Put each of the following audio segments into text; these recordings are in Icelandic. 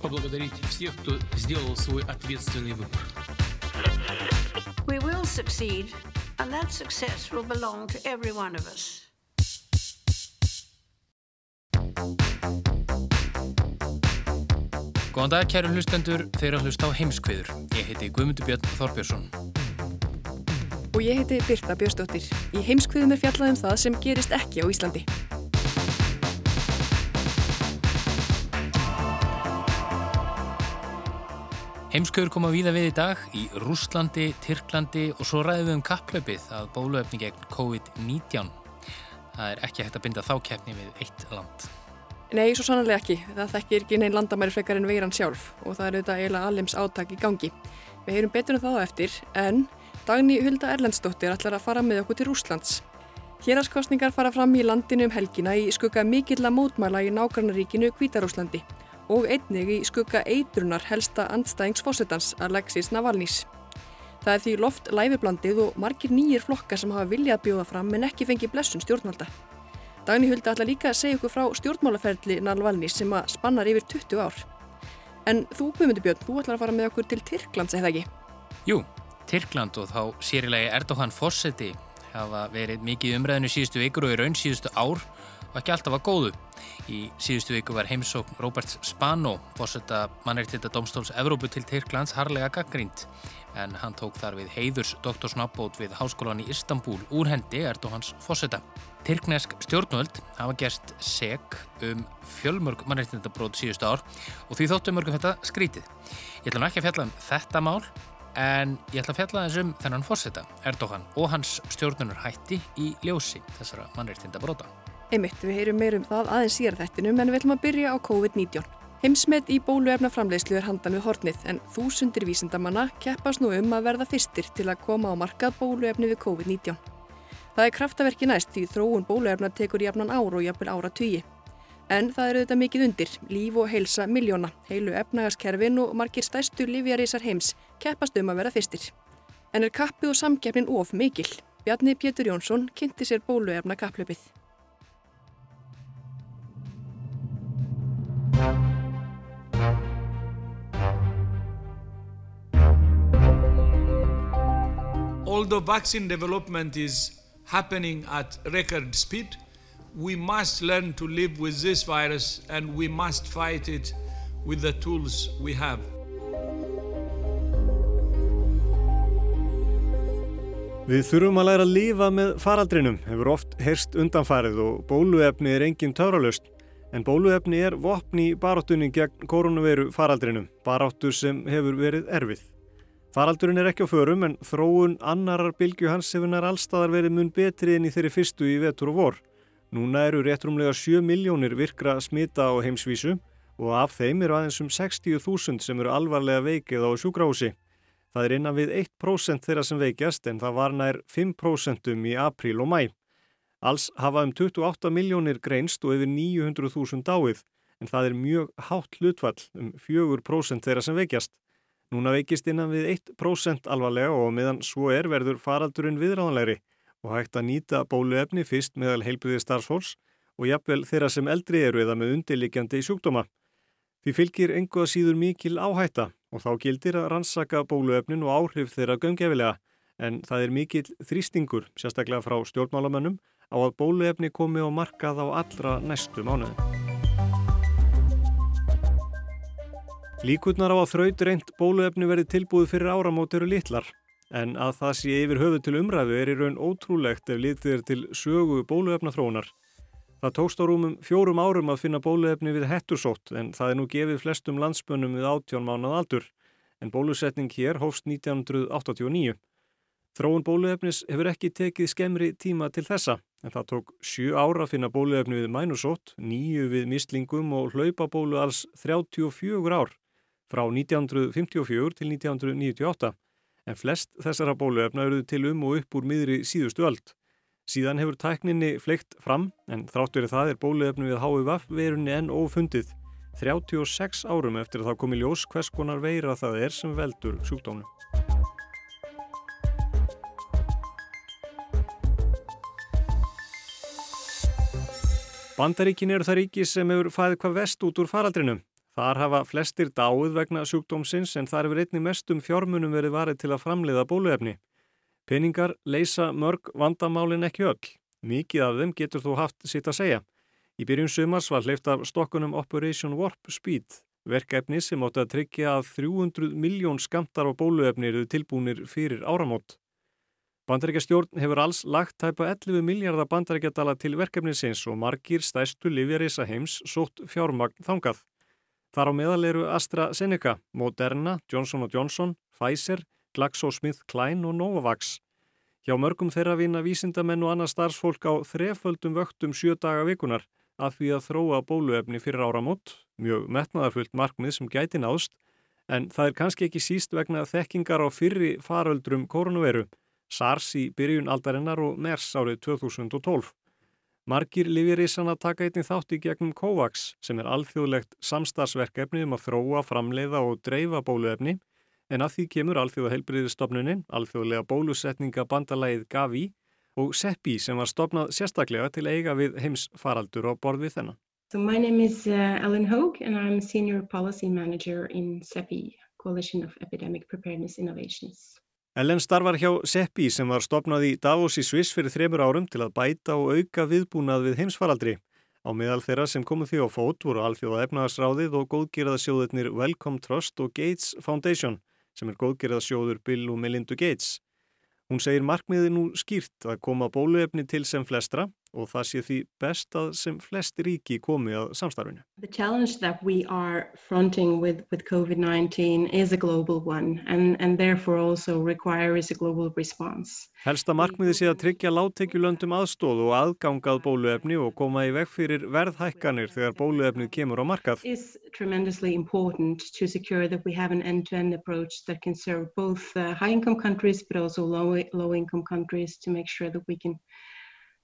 поблагодарить всех, кто сделал свой ответственный выбор. We will succeed, and that success will belong to every one of us. Góðan dag, kæru hlustendur, þeir að hlusta á heimskviður. Ég heiti Guðmundur Björn Þorbjörnsson. Og ég heiti Birta Björnsdóttir. Í heimskviðum er fjallaðum það sem gerist ekki á Íslandi. Heimskviður koma víða við í dag í Rúslandi, Tyrklandi og svo ræðum við um kapplöpið að bóluefni gegn COVID-19. Það er ekki hægt að binda þá keppni við eitt land. Nei, svo sannlega ekki. Það þekkir ekki neinn landamæri frekar en veiran sjálf og það er auðvitað eiginlega allims átak í gangi. Við heyrum betur um það á eftir en Dagni Hulda Erlendsdóttir ætlar að fara með okkur til Rúslands. Héraskostningar fara fram í landinu um helgina í skugga mikill að mótmæla í nágrannaríkinu Kvítarúslandi og einnig í skugga eitrunar helsta andstæðingsfósettans Alexis Navalnís. Það er því loft læfiblandið og margir nýjir flokkar sem hafa viljað bjóða fram en ekki fengi blessun stjórnvalda. Dagni Hulda ætla líka að segja ykkur frá stjórnmálaferðli Navalnís sem að spannar yfir 20 ár. En þú, Guðmundur Björn, þú ætlar að fara með okkur til Tyrklands, eða ekki? Jú, Tyrkland og þá sérilegi Erdogan Fossetti hafa verið mikið umræðinu síðustu vikur og í raun síðustu ár og ekki alltaf að góðu. Í síðustu viku var heimsókn Robert Spano, Fossetta mannreittita domstóls Evrópu til Tyrklands harlega gaggrínt en hann tók þar við heiðurs doktorsnabbót við háskólan í Istanbul úr hendi Erdogans Fossetta. Tyrknesk stjórnvöld hafa gerst seg um fjölmörg mannreittindabrót síðustu ár og því þóttu mörgum þetta skrítið. Ég ætlum ekki að fjalla um þetta mál en ég ætla að fjalla þess um þennan Fossetta, Erdogan og hans stjórnunar hætti í ljósi þessara mannreittindabróta. Einmitt, við heyrum meir um það aðeins síðar þettinum en við ætlum að byrja á COVID-19. Heimsmet í bóluefna framleiðslu er handan við hornið en þúsundir vísindamanna keppast nú um að verða fyrstir til að koma á markað bóluefni við COVID-19. Það er kraftaverki næst því þróun bóluefna tekur jafnan ár og jafnvel ára tugi. En það eru þetta mikið undir, líf og heilsa miljóna, heilu efnagaskerfin og margir stærstu livjarísar heims keppast um að verða fyrstir. En er kappið og samkeppnin of mikil? Bjarni Pétur Jónsson kynnti sér bóluefna kapplöpið. Although vaccine development is happening at record speed, we must learn to live with this virus and we must fight it with the tools we have. Við þurfum að læra að lifa með faraldrinum, hefur oft herst undanfarið og bóluefni er engin töralust. En bóluefni er vopni í baróttunni gegn koronaviru faraldrinum, baróttu sem hefur verið erfið. Faraldurinn er ekki á förum en þróun annarar bylgu hans hefur nær allstaðar verið mun betri en í þeirri fyrstu í vetur og vor. Núna eru réttrumlega 7 miljónir virkra smita á heimsvísu og af þeim eru aðeins um 60.000 sem eru alvarlega veikið á sjúkrahúsi. Það er innan við 1% þeirra sem veikjast en það var nær 5% um í apríl og mæ. Alls hafa um 28 miljónir greinst og yfir 900.000 dáið en það er mjög hátt hlutfall um 4% þeirra sem veikjast. Núna veikist innan við 1% alvarlega og meðan svo er verður faraldurinn viðráðanlegri og hægt að nýta bóluefni fyrst meðal heilbriði starfsfólks og jafnvel þeirra sem eldri eru eða með undirlikjandi sjúkdóma. Því fylgir enguða síður mikil áhætta og þá gildir að rannsaka bóluefnin og áhrif þeirra gömgefilega en það er mikil þrýstingur, sérstaklega frá stjórnmálamönnum, á að bóluefni komi á markað á allra næstu mánuðin. Líkurnar á að þraut reynd bóluefni verði tilbúið fyrir áramót eru litlar, en að það sé yfir höfu til umræðu er í raun ótrúlegt ef litið er til sögu bóluefnaþróunar. Það tókst á rúmum fjórum árum að finna bóluefni við hettursótt en það er nú gefið flestum landsbönnum við áttjón mánað aldur, en bólusetning hér hófst 1989. Þróun bóluefnis hefur ekki tekið skemmri tíma til þessa, en það tók sjú ára að finna bóluefni við mænusótt, nýju við mislingum og hlaupabólu alls 34 ár. frá 1954 til 1998 en flest þessara bóluefna eruðu til um og upp úr miðri síðustu öld. Síðan hefur tækninni fleikt fram en þrátt verið það er bóluefni við HVF verunni enn ófundið 36 árum eftir að það komi ljós hvers konar veira það er sem veldur sjúkdónu. Bandaríkin eru það ríki sem hefur fæðið hvað vest út úr faraldrinu. Þar hafa flestir dáið vegna sjúkdómsins en þar hefur einni mestum fjármunum verið varið til að framleiða bóluefni. Peningar leysa mörg vandamálin ekki öll. Mikið af þeim getur þú haft sitt að segja. Í byrjun sumars var hleyft af stokkunum Operation Warp Speed, verkefni sem átti að tryggja að 300 miljón skamtar á bóluefni eru tilbúinir fyrir áramót. Bandaríkjastjórn hefur alls lagt tæpa 11 miljardar bandaríkjadala til verkefnisins og margir stæstu livjarisa heims sótt fjármagn þangað. Þar á meðal eru AstraZeneca, Moderna, Johnson Johnson, Pfizer, GlaxoSmithKline og Novavax. Hjá mörgum þeirra vinna vísindamenn og annað starfsfólk á þreföldum vöktum sjö daga vikunar að því að þróa bóluefni fyrir áramót, mjög metnaðarfullt markmið sem gæti náðst, en það er kannski ekki síst vegna þekkingar á fyrri faröldrum koronaviru SARS í byrjun aldarinnar og MERS árið 2012. Margir lifirísana taka einnig þátt í gegnum COVAX sem er alþjóðlegt samstagsverkefni um að þróa, framleiða og dreifa bóluefni en að því kemur alþjóða heilbriðistofnunin, alþjóðlega bólusetninga bandalagið GAVI og SEPI sem var stopnað sérstaklega til eiga við heims faraldur og borð við þennan. So my name is uh, Ellen Hogue and I'm Senior Policy Manager in SEPI, Coalition of Epidemic Preparedness Innovations. Ellen starfar hjá SEPI sem var stopnað í Davos í Sviss fyrir þremur árum til að bæta og auka viðbúnað við heimsfaraldri. Á meðal þeirra sem komuð því á fót voru alþjóða efnaðarsráðið og góðgerðasjóðurnir Wellcome Trust og Gates Foundation sem er góðgerðasjóður Bill og Melinda Gates. Hún segir markmiði nú skýrt að koma bóluefni til sem flestra og það sé því best að sem flest ríki komi að samstarfinu. The challenge that we are fronting with, with COVID-19 is a global one and, and therefore also requires a global response. Helsta markmiði sé að tryggja láttekjulöndum aðstóð og aðgangað bóluefni og koma í veg fyrir verðhækkanir þegar bóluefnið kemur á markað. It's tremendously important to secure that we have an end-to-end -end approach that can serve both uh, high-income countries but also low-income low countries to make sure that we can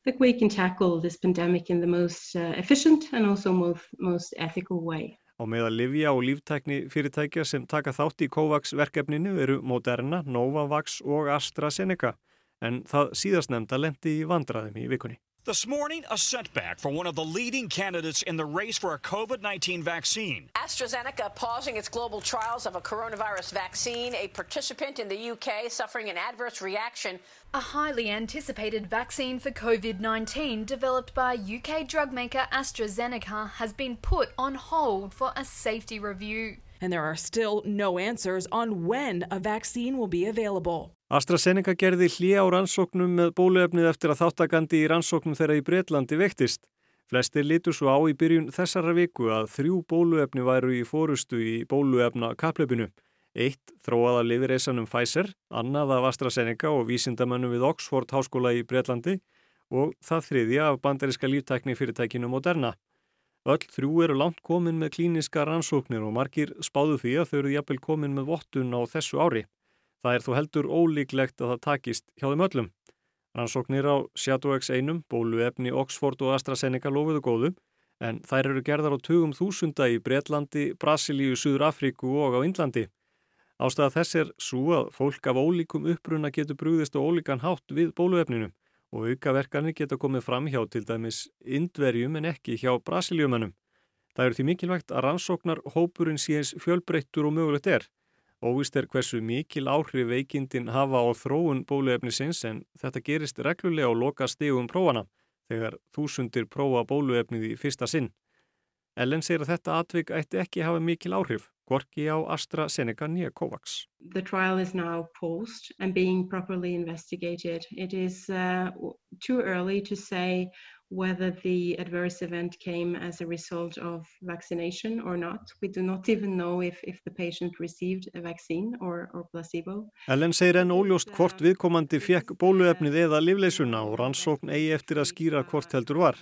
that we can tackle this pandemic in the most uh, efficient and also most, most ethical way. Á meðal Livja og líftækni fyrirtækja sem taka þátt í COVAX verkefninu eru Moderna, Novavax og AstraZeneca en það síðast nefnda lendi í vandraðum í vikunni. This morning, a setback for one of the leading candidates in the race for a COVID 19 vaccine. AstraZeneca pausing its global trials of a coronavirus vaccine. A participant in the UK suffering an adverse reaction. A highly anticipated vaccine for COVID 19 developed by UK drug maker AstraZeneca has been put on hold for a safety review. And there are still no answers on when a vaccine will be available. AstraZeneca gerði hlýja á rannsóknum með bóluefnið eftir að þáttakandi í rannsóknum þeirra í Breitlandi vektist. Flestir litur svo á í byrjun þessara viku að þrjú bóluefni væru í fórustu í bóluefna kaplöpinu. Eitt þróaða liðreisanum Pfizer, annað af AstraZeneca og vísindamönnum við Oxford háskóla í Breitlandi og það þriðja af bandariska líftækni fyrirtækinu Moderna. Öll þrjú eru langt komin með klíniska rannsóknir og margir spáðu því að þau eru jafnvel komin með vottun á þessu ári. Það er þó heldur ólíklegt að það takist hjá þeim öllum. Rannsóknir á Shadowx-1, bóluefni Oxford og AstraZeneca lofuðu góðu en þær eru gerðar á 20.000 í Breitlandi, Brasilíu, Suður Afríku og á Indlandi. Ástæða þess er svo að fólk af ólíkum uppruna getur brúðist og ólíkan hátt við bóluefninu og aukaverkanir geta komið fram hjá til dæmis indverjum en ekki hjá brasilíumannum. Það eru því mikilvægt að rannsóknar hópurinn síðans fjölbreyttur og mögulegt er Óvist er hversu mikil áhrif veikindin hafa á þróun bóluefnisins en þetta gerist reglulega á loka stegum prófana þegar þúsundir prófa bóluefnið í fyrsta sinn. Ellen segir að þetta atvik ætti ekki hafa mikil áhrif, gorki á AstraZeneca nýja COVAX. The trial is now paused and being properly investigated. It is uh, too early to say whether the adverse event came as a result of vaccination or not. We do not even know if, if the patient received a vaccine or, or placebo. Ellen segir enn óljóst hvort viðkomandi fekk bóluefnið eða livleysuna og rannsókn eigi eftir að skýra hvort heldur var.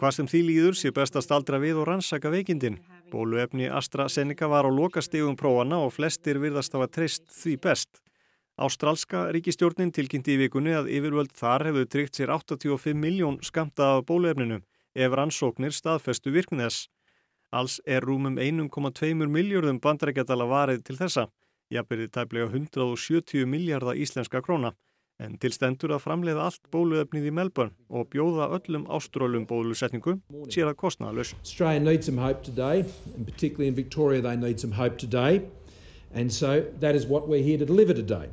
Hvað sem því líður sé best að staldra við og rannsaka veikindin. Bóluefni AstraZeneca var á lokastegum prófana og flestir virðast hafa treyst því best. Ástralska ríkistjórnin tilkynnti í vikunni að yfirvöld þar hefðu tryggt sér 85 miljón skamta af bóluefninu ef rannsóknir staðfestu virkni þess. Alls er rúmum 1,2 miljardum bandarækjadala varið til þessa, jafnverðið tæplega 170 miljardar íslenska króna en til stendur að framleiða allt bóluefnið í Melbourne og bjóða öllum áströlum bólusetningu sér að kostnaðalus. Australia needs some hope today and particularly in Victoria they need some hope today and so that is what we're here to deliver today.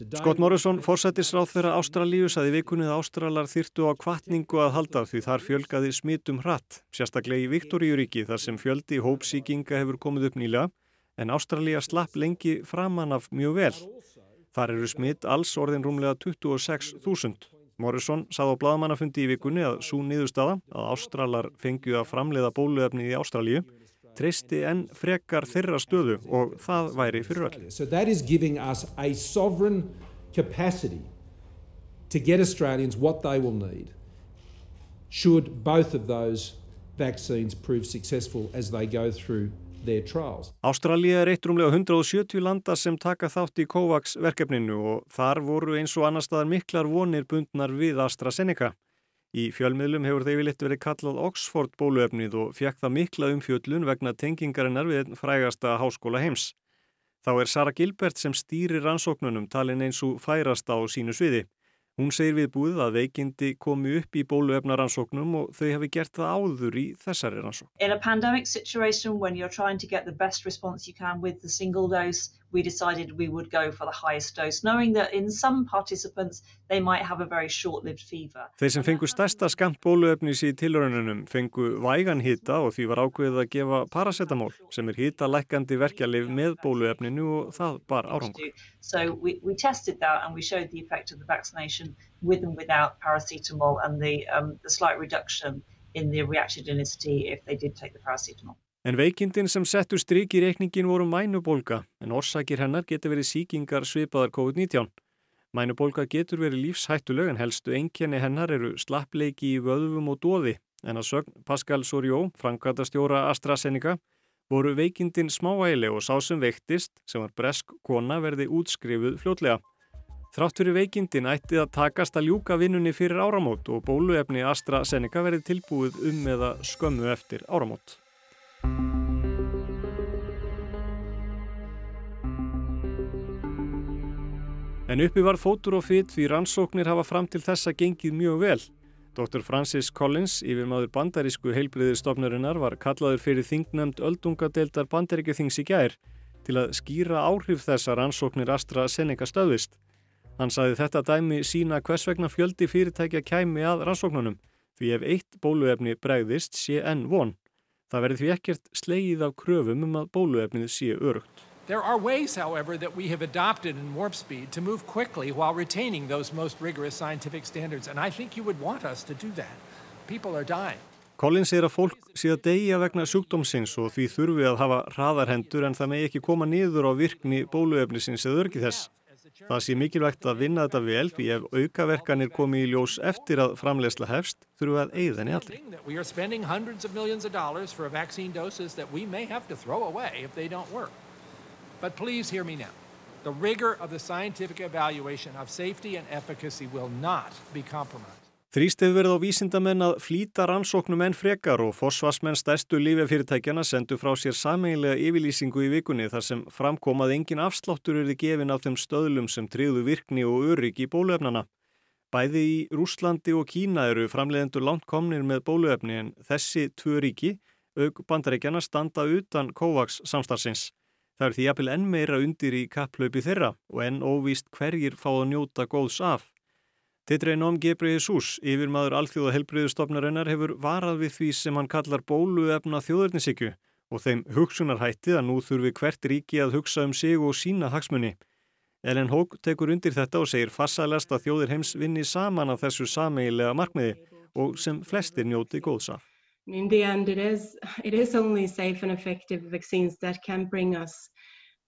Scott Morrison, forsættisráð þeirra Ástralíu, saði vikunni að Ástralar þyrtu á kvartningu að halda því þar fjölgaði smitum hratt, sérstaklega í Viktoríuríki þar sem fjöldi hópsíkinga hefur komið upp nýlega en Ástralíu slapp lengi framann af mjög vel. Þar eru smitt alls orðin rúmlega 26.000. Morrison sað á bladamannafundi í vikunni að svo niðurstaða að Ástralar fengju að framleiða bóluefni í Ástralíu treysti enn frekar þeirra stöðu og það væri fyrir öll. So that is giving us a sovereign capacity to get Australians what they will need should both of those vaccines prove successful as they go through Ástralja er eitt rúmlega 170 landa sem taka þátt í COVAX verkefninu og þar voru eins og annar staðar miklar vonir bundnar við AstraZeneca. Í fjölmiðlum hefur þeir vilitt verið kallað Oxford bóluefnið og fekk það mikla umfjöllun vegna tengingarinnar við frægasta háskóla heims. Þá er Sara Gilbert sem stýrir rannsóknunum talin eins og færasta á sínu sviði. Hún segir við búið að veikindi komi upp í bóluefnaransóknum og þau hafi gert það áður í þessari rannsókn. In a pandemic situation when you're trying to get the best response you can with the single dose we decided we would go for the highest dose, knowing that in some participants they might have a very short-lived fever. Þeir sem fengu stærsta skamt bóluefnis í tilraununum fengu vægan hýta og því var ákveðið að gefa paracetamól sem er hýtalækandi verkjalið með bóluefninu og það bar árangur. So we, we tested that and we showed the effect of the vaccination with and without paracetamol and the, um, the slight reduction in the reactogenicity if they did take the paracetamol. En veikindin sem settu stryk í reikningin voru mænubólka en orsakir hennar getur verið síkingar svipaðar COVID-19. Mænubólka getur verið lífshættuleg en helstu enkenni hennar eru slappleiki í vöðvum og dóði en að sögn Pascal Sorio, framkvæmtastjóra AstraZeneca, voru veikindin smáæli og sá sem veiktist, sem var bresk kona, verði útskrifuð fljótlega. Þrátt fyrir veikindin ætti að takast að ljúka vinnunni fyrir áramót og bóluefni AstraZeneca verði tilbúið um eða skömmu eftir áramót. En uppi var fótur og fytt því rannsóknir hafa fram til þessa gengið mjög vel. Dr. Francis Collins, yfirmaður bandarísku heilbriðistofnurinnar, var kallaður fyrir þingnemnd öldungadeildar bandaríkjathings í gær til að skýra áhrif þessa rannsóknir AstraZeneca stöðist. Hann saði þetta dæmi sína hvers vegna fjöldi fyrirtækja kæmi að rannsóknunum því ef eitt bóluefni bregðist sé enn von. Það verður því ekkert slegið af kröfum um að bóluefnið sé örugt. There are ways, however, that we have adopted in Warp Speed to move quickly while retaining those most rigorous scientific standards, and I think you would want us to do that. People are dying. Collins segir að fólk sé að deyja vegna sjúkdómsins og því þurfi að hafa hraðarhendur en það með ekki koma niður á virkni bóluefnisins eða örgi þess. Það sé mikilvægt að vinna þetta vel því ef aukaverkanir komi í ljós eftir að framlegsla hefst þurfum við að eigða henni allir. But please hear me now. The rigor of the scientific evaluation of safety and efficacy will not be compromised. Þrýst hefur verið á vísindamenn að flýta rannsóknum enn frekar og fósvarsmenn stærstu lífjafyrirtækjana sendu frá sér sameinlega yfirlýsingu í vikunni þar sem framkomað engin afsláttur eru gefin af þeim stöðlum sem tryggðu virkni og örygg í bóluefnana. Bæði í Rúslandi og Kína eru framleiðendur langt komnir með bóluefni en þessi tvö ríki, auk bandaríkjana, standa utan COVAX samstarfsins. Það er því jafnvel enn meira undir í kapplaupi þeirra og enn óvíst hverjir fá að njóta góðs af. Titrein Gebri Jesus, yfirmaður alþjóða helbriðustofnarinnar, hefur varað við því sem hann kallar bóluefna þjóðurnisíkju og þeim hugsunarhættið að nú þurfi hvert ríki að hugsa um sig og sína hagsmunni. Ellen Hók tekur undir þetta og segir farsælast að þjóðir heims vinni saman af þessu sameigilega markmiði og sem flestir njóti góðs af. In the end, it is, it is only safe and effective vaccines that can bring us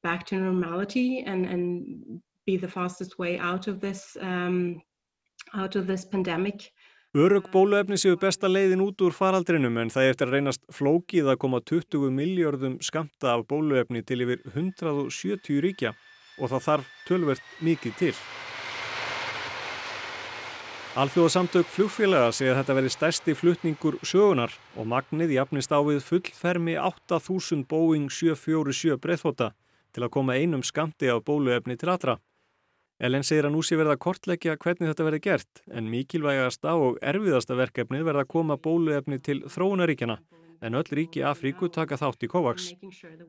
back to normality and, and be the fastest way out of this um, out of this pandemic. Örug bóluefni séu besta leiðin út úr faraldrinum en það eftir að reynast flókið að koma 20 miljardum skamta af bóluefni til yfir 170 ríkja og það þarf tölvert mikið til. Alþjóðasamtök flugfélaga segja þetta veri stærsti flutningur sögunar og magnið jafnist á við fullfermi 8000 Boeing 747 breyðfóta til að koma einum skamti af bóluefni til allra. Ellen segir að nú sé verða kortleggja hvernig þetta verði gert en mikilvægasta og erfiðasta verkefnið verða að koma bóluefni til þróunaríkjana en öll ríki Afríku taka þátt í COVAX.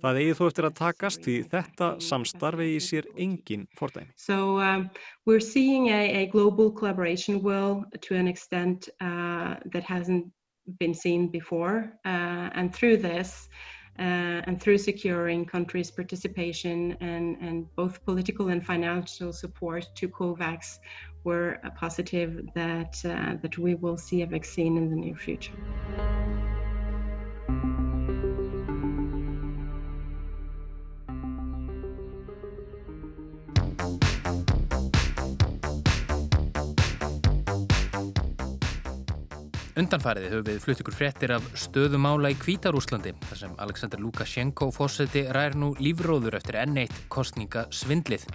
Það eigi þó eftir að takast því þetta samstarfi í sér engin fordæmi. So um, we're seeing a, a global collaboration will to an extent uh, that hasn't been seen before uh, and through this uh, and through securing countries' participation and, and both political and financial support to COVAX, we're positive that, uh, that we will see a vaccine in the near future. Undanfariði höfum við flutt ykkur fréttir af stöðumála í Kvítarúslandi þar sem Aleksandr Lukashenko fórseti ræðir nú lífróður eftir N1 kostninga svindlið.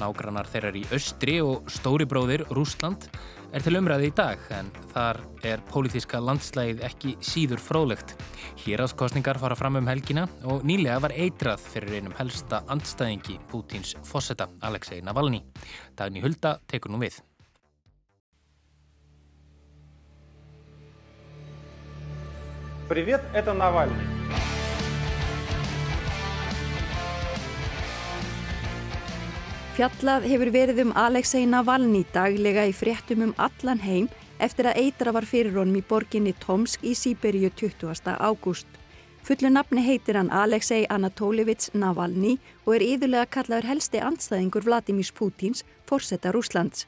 Nágrannar þeirrar í austri og stóri bróðir Rúsland er til umræði í dag en þar er pólitíska landslægið ekki síður fróðlegt. Hýraðskostningar fara fram um helgina og nýlega var eitrað fyrir einum helsta andstæðingi Pútins fórseta Alexei Navalny. Dagni Hulda tekur nú við. Привет, это Навальный. Fjallað hefur verið um Alexei Navalny daglega í fréttum um allan heim eftir að eitra var fyrir honum í borginni Tomsk í Sýberíu 20. ágúst. Fullu nafni heitir hann Alexei Anatolievits Navalny og er yðurlega kallaður helsti andstæðingur Vladimís Pútins, fórsetta Rúslands.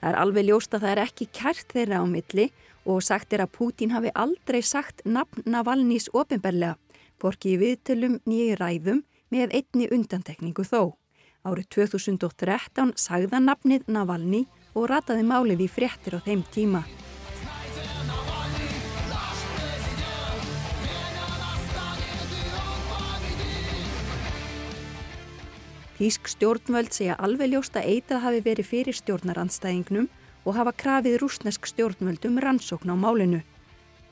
Það er alveg ljóst að það er ekki kært þeirra á milli og sagt er að Pútín hafi aldrei sagt nafn Navalnís ofinberlega, borki í viðtölum nýju ræðum með einni undantekningu þó. Árið 2013 sagða nafnið Navalny og rataði málið í fréttir á þeim tíma. Þísk stjórnvöld segja alveg ljóst að eitrað hafi verið fyrir stjórnaranstæðingnum og hafa krafið rúsnesk stjórnvöldum rannsókn á málinu.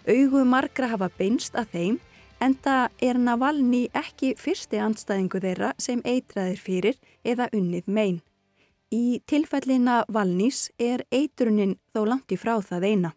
Augu margra hafa beinst að þeim en það er Navalny ekki fyrsti anstæðingu þeirra sem eitraðir fyrir eða unnið megin. Í tilfellina Valnís er eitrunin þó langt í frá það eina.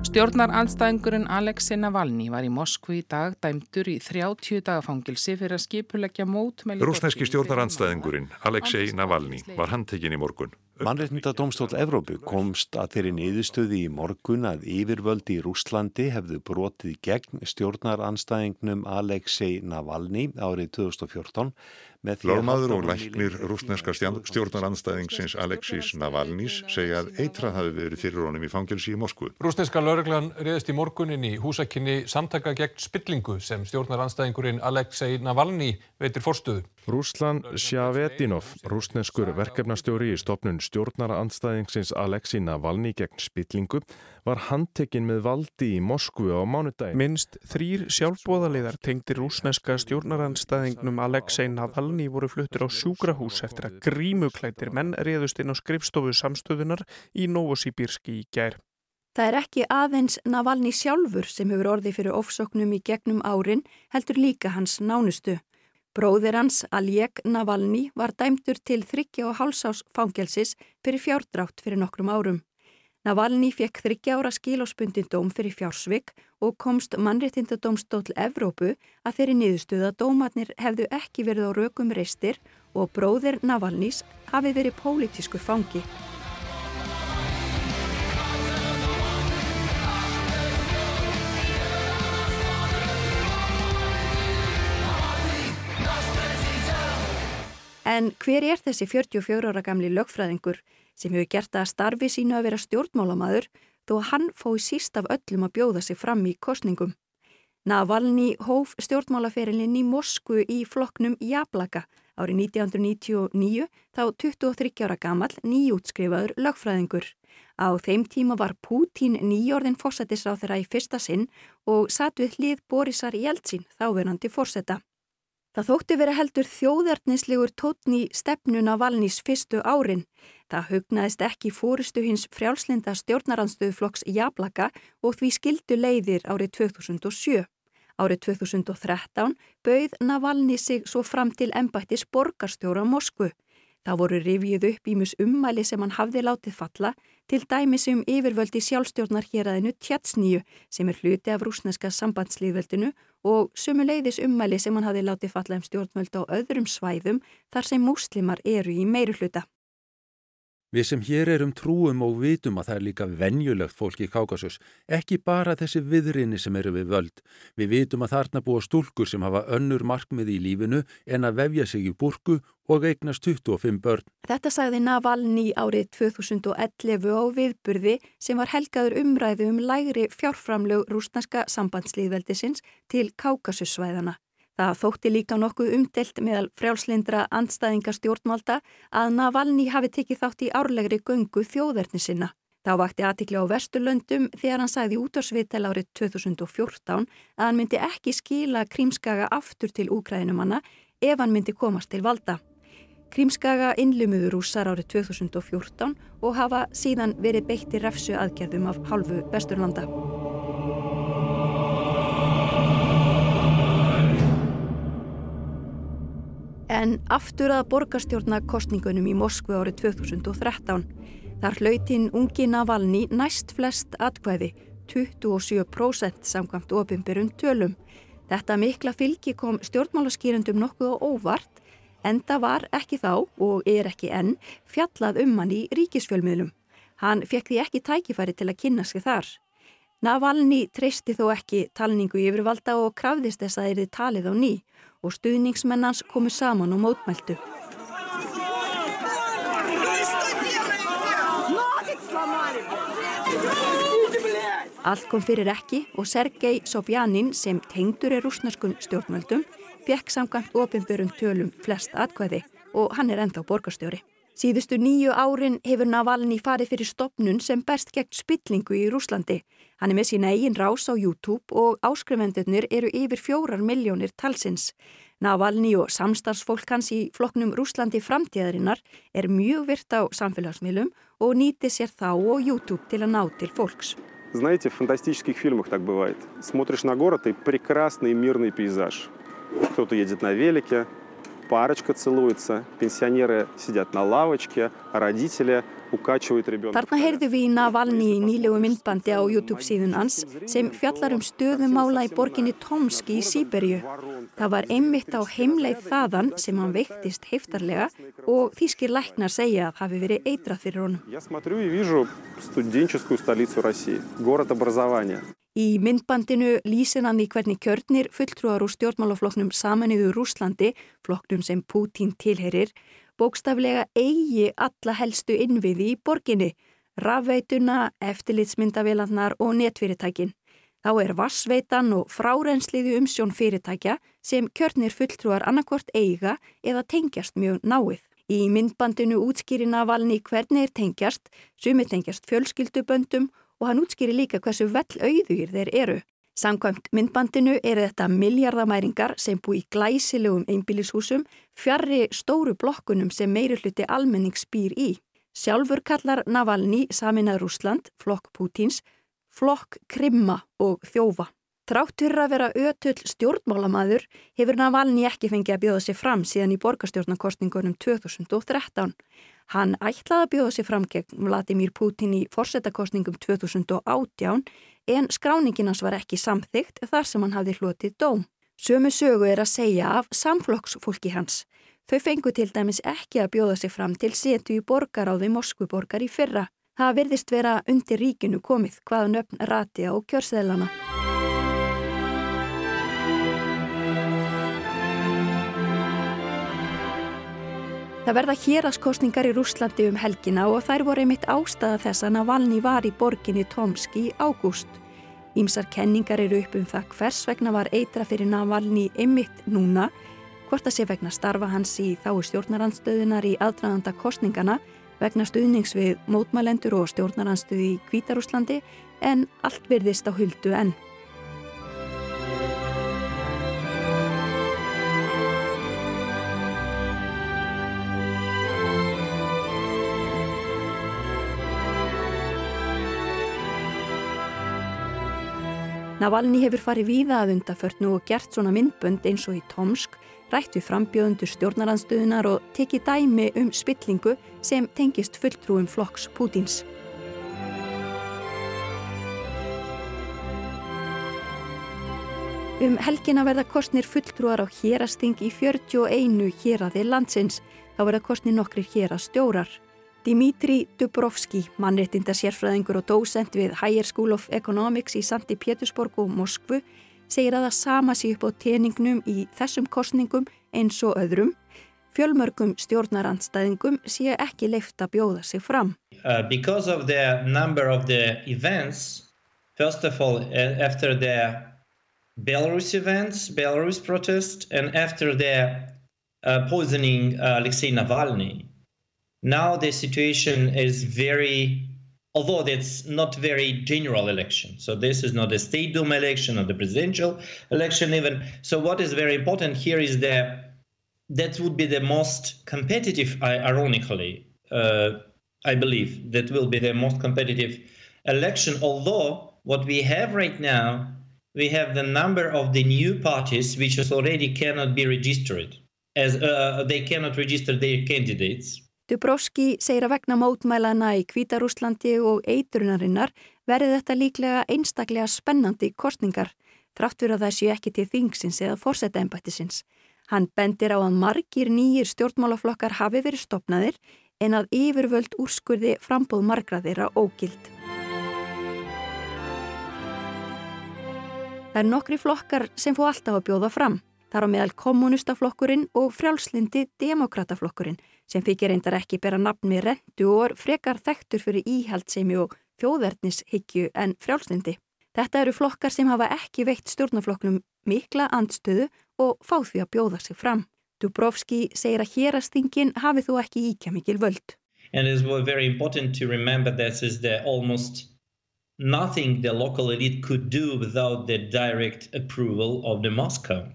Stjórnar anstæðingurinn Alexei Navalny var í Moskvu í dag dæmtur í 30 dagafangilsi fyrir að skipuleggja mót með... Rúsneski stjórnar anstæðingurinn Alexei Navalny var handtekinn í morgun. Mannreitnda domstól Evrópu komst að þeirri niðurstöði í morgun að yfirvöldi í Rúslandi hefðu brotið gegn stjórnar anstæðingnum Alexei Navalny árið 2014 Lórmaður og læknir rúsneska stjórnaranstæðingsins Alexis Navalnís segja að eitrað hafi verið fyrir honum í fangelsi í Moskvu. Rúsneska lauruglan reyðist í morgunin í húsakinni samtaka gegn spillingu sem stjórnaranstæðingurinn Alexei Navalny veitir forstuðu. Rúslan Sjavetinov, rúsneskur verkefnastjóri í stopnun stjórnaranstæðingsins Alexei Navalny gegn spillingu, var handtekinn með valdi í Moskvu á mánudagin. Minst þrýr sjálfbóðaliðar tengdi rúsneska stjórnaranstæðingnum Alexei Navalny voru fluttir á sjúkrahús eftir að grímuklættir menn reyðust inn á skrifstofu samstöðunar í Novosibirski í gær. Það er ekki aðeins Navalny sjálfur sem hefur orði fyrir ofsóknum í gegnum árin heldur líka hans nánustu. Bróðir hans, Aljek Navalny, var dæmtur til þryggja og hálsás fangelsis fyrir fjárdrátt fyrir nokkrum árum. Navalny fekk þryggja ára skilóspundin dóm fyrir fjársvik og komst mannréttindadómstóll Evrópu að þeirri niðurstuða dómatnir hefðu ekki verið á rökum reistir og bróðir Navalnys hafi verið pólitísku fangi. En hver er þessi 44 ára gamli lögfræðingur sem hefur gert það að starfi sínu að vera stjórnmálamadur þó að hann fói síst af öllum að bjóða sig fram í kostningum. Navalny hóf stjórnmálaferilinn í Mosku í floknum Jablaka Árið 1999 þá 23 ára gamall nýjútskrifaður lögfræðingur. Á þeim tíma var Pútín nýjorðin fórsættisráð þeirra í fyrsta sinn og satt við hlið Borisar Jeltsin þáverandi fórsætta. Það þótti verið heldur þjóðarnislegur tótni stefnuna valnís fyrstu árin. Það hugnaðist ekki fóristu hins frjálslinda stjórnarandstöðuflokks Jablaka og því skildu leiðir árið 2007. Árið 2013 bauð Navalni sig svo fram til embættis borgarstjóra Moskvu. Það voru rifið upp ímus ummæli sem hann hafði látið falla til dæmis um yfirvöldi sjálfstjórnar hér aðeinu Tjatsníu sem er hluti af rúsneska sambandslíðveldinu og sumuleiðis ummæli sem hann hafði látið falla um stjórnvöld á öðrum svæðum þar sem múslimar eru í meiru hluta. Við sem hér erum trúum og vitum að það er líka venjulegt fólk í Kákasus, ekki bara þessi viðrinni sem eru við völd. Við vitum að þarna búa stúlkur sem hafa önnur markmið í lífinu en að vefja sig í burku og eignast 25 börn. Þetta sagði Navalny árið 2011 á viðburði sem var helgaður umræðu um lægri fjárframlög rúsnarska sambandslýðveldisins til Kákasussvæðana. Það þótti líka nokkuð umdelt meðal frjálslindra andstæðingar stjórnvalda að Navalny hafi tekið þátt í árlegri göngu þjóðverðni sinna. Þá vakti aðtikli á Vesturlöndum þegar hann sagði út á svitel árið 2014 að hann myndi ekki skila krímskaga aftur til úkræðinumanna ef hann myndi komast til valda. Krímskaga innlumuður rúsar árið 2014 og hafa síðan verið beitti refsu aðgerðum af halvu Vesturlanda. En aftur að borgarstjórnakostningunum í Moskvu árið 2013. Þar hlautinn ungi Navalny næst flest atkvæði, 27% samkvæmt ofinbyrjum tölum. Þetta mikla fylgi kom stjórnmálaskýrendum nokkuð á óvart, en það var ekki þá og er ekki enn fjallað um hann í ríkisfjölmiðlum. Hann fekk því ekki tækifæri til að kynna sig þar. Navalny treysti þó ekki talningu yfirvalda og krafðist þess að erði talið á ný og stuðningsmennans komu saman og mótmæltu. Allt kom fyrir ekki og Sergei Sobjanin sem tengdur er rúsnarskun stjórnmöldum fekk samkvæmt ofinbörum tölum flest atkvæði og hann er ennþá borgarstjóri. Síðustu nýju árin hefur Navalny farið fyrir stopnun sem berst gegn spillingu í Rúslandi. Hann er með sína eigin rás á YouTube og áskrifendurnir eru yfir fjórar miljónir talsins. Navalny og samstarfsfólk hans í flokknum Rúslandi framtíðarinnar er mjög virt á samfélagsmiðlum og nýti sér þá og YouTube til að ná til fólks. Знаете, в фантастических фильмах так бывает. Смотришь на город и прекрасный мирный пейзаж. Кто-то едет на велике, парочка целуется, пенсионеры сидят на лавочке, а родители укачивают ребенка. Þarna heyrðu við í Navalny í nýlegu myndbandi á YouTube síðun hans sem fjallar um stöðumála í borginni Tomski í Sýberju. Það var einmitt á heimleið þaðan sem hann veiktist heiftarlega og þýskir læknar segja að hafi verið eitrað fyrir honum. Í myndbandinu lýsin hann í hvernig kjörnir fulltrúar úr stjórnmálafloknum samaníðu Rúslandi, floknum sem Pútín tilherir, bókstaflega eigi alla helstu innviði í borginni, rafveituna, eftirlitsmyndavélandnar og netfyrirtækin. Þá er vassveitan og frárennsliði umsjón fyrirtækja sem kjörnir fulltrúar annarkvort eiga eða tengjast mjög náið. Í myndbandinu útskýrina valni hvernig er tengjast, sumi tengjast fjölskylduböndum og hann útskýri líka hversu vell auðugir þeir eru. Samkvæmt myndbandinu eru þetta miljardamæringar sem bú í glæsilegum einbílishúsum fjarrri stóru blokkunum sem meiri hluti almenning spýr í. Sjálfur kallar Navalny saminað Rúsland, flokk Pútins, flokk Krimma og þjófa. Þráttur að vera ötull stjórnmálamaður hefur Navalny ekki fengið að bjóða sér fram síðan í borgarstjórnarkostningunum 2013. Hann ætlaði að bjóða sér fram gegn Vladimir Putin í forsetakostningum 2018 en skráningin hans var ekki samþygt þar sem hann hafði hlotið dóm. Sömu sögu er að segja af samflokksfólki hans. Þau fengu til dæmis ekki að bjóða sér fram til setu í borgaráði Moskvuborgar í fyrra. Það virðist vera undir ríkinu komið hvaða nöfn rati á kjörseðlana. Það verða héraskostningar í Rúslandi um helgina og þær voru einmitt ástæða þess að Navalny var í borginni Tomski í ágúst. Ímsar kenningar eru upp um það hvers vegna var eitra fyrir Navalny einmitt núna, hvort að sé vegna starfa hans í þái stjórnarandstöðunar í aðdraðanda kostningana, vegna stuðnings við mótmælendur og stjórnarandstöði í Kvítarúslandi en allt virðist á huldu enn. Navalni hefur farið víða að undaförnu og gert svona myndbönd eins og í Tomsk, rætt við frambjöðundur stjórnarandstöðunar og tekið dæmi um spillingu sem tengist fulltrúum flokks Pútins. Um helgina verða kostnir fulltrúar á hérasting í 41 héraði landsins. Þá verða kostnir nokkrir hérastjórar. Dimitri Dubrovski, mannréttinda sérfræðingur og dósend við Higher School of Economics í Sandi Pétursborg og Moskvu, segir að það sama sé upp á teningnum í þessum kostningum eins og öðrum. Fjölmörgum stjórnarandstæðingum sé ekki leift að bjóða sig fram. Uh, because of the number of the events, first of all, uh, after the Belarus events, Belarus protest, and after the uh, poisoning uh, Alexei Navalny, Now the situation is very, although it's not very general election. So this is not a state dome election or the presidential election even. So what is very important here is that that would be the most competitive, ironically, uh, I believe, that will be the most competitive election. Although what we have right now, we have the number of the new parties which is already cannot be registered as uh, they cannot register their candidates. Dubrovski segir að vegna mótmælana í Kvítarúslandi og eitrunarinnar verði þetta líklega einstaklega spennandi kostningar, þrátt fyrir að það séu ekki til þingsins eða fórseta embættisins. Hann bendir á að margir nýjir stjórnmálaflokkar hafi verið stopnaðir en að yfirvöld úrskurði frambóð margra þeirra ógild. Það er nokkri flokkar sem fó alltaf að bjóða fram. Þar á meðal kommunistaflokkurinn og frjálslindi demokrataflokkurinn sem fyrir reyndar ekki bera nafn með rendu og er frekar þekktur fyrir íhaldsemi og þjóðverðnishyggju en frjálslindi. Þetta eru flokkar sem hafa ekki veitt stjórnaflokknum mikla andstöðu og fá því að bjóða sig fram. Dubrovski segir að hérastingin hafi þú ekki íkja mikil völd. And it is very important to remember that is the almost nothing the local elite could do without the direct approval of the Moscow.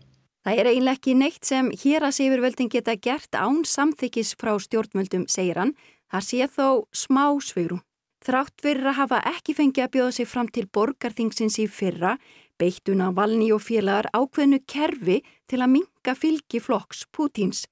Það er eiginlega ekki neitt sem hér að sifurvöldin geta gert án samþykis frá stjórnvöldum, segir hann. Það sé þó smá sveirum. Þrátt fyrir að hafa ekki fengið að bjóða sig fram til borgarþingsins í fyrra, beittuna valni og félagar ákveðnu kerfi til að minga fylgi flokks Pútins.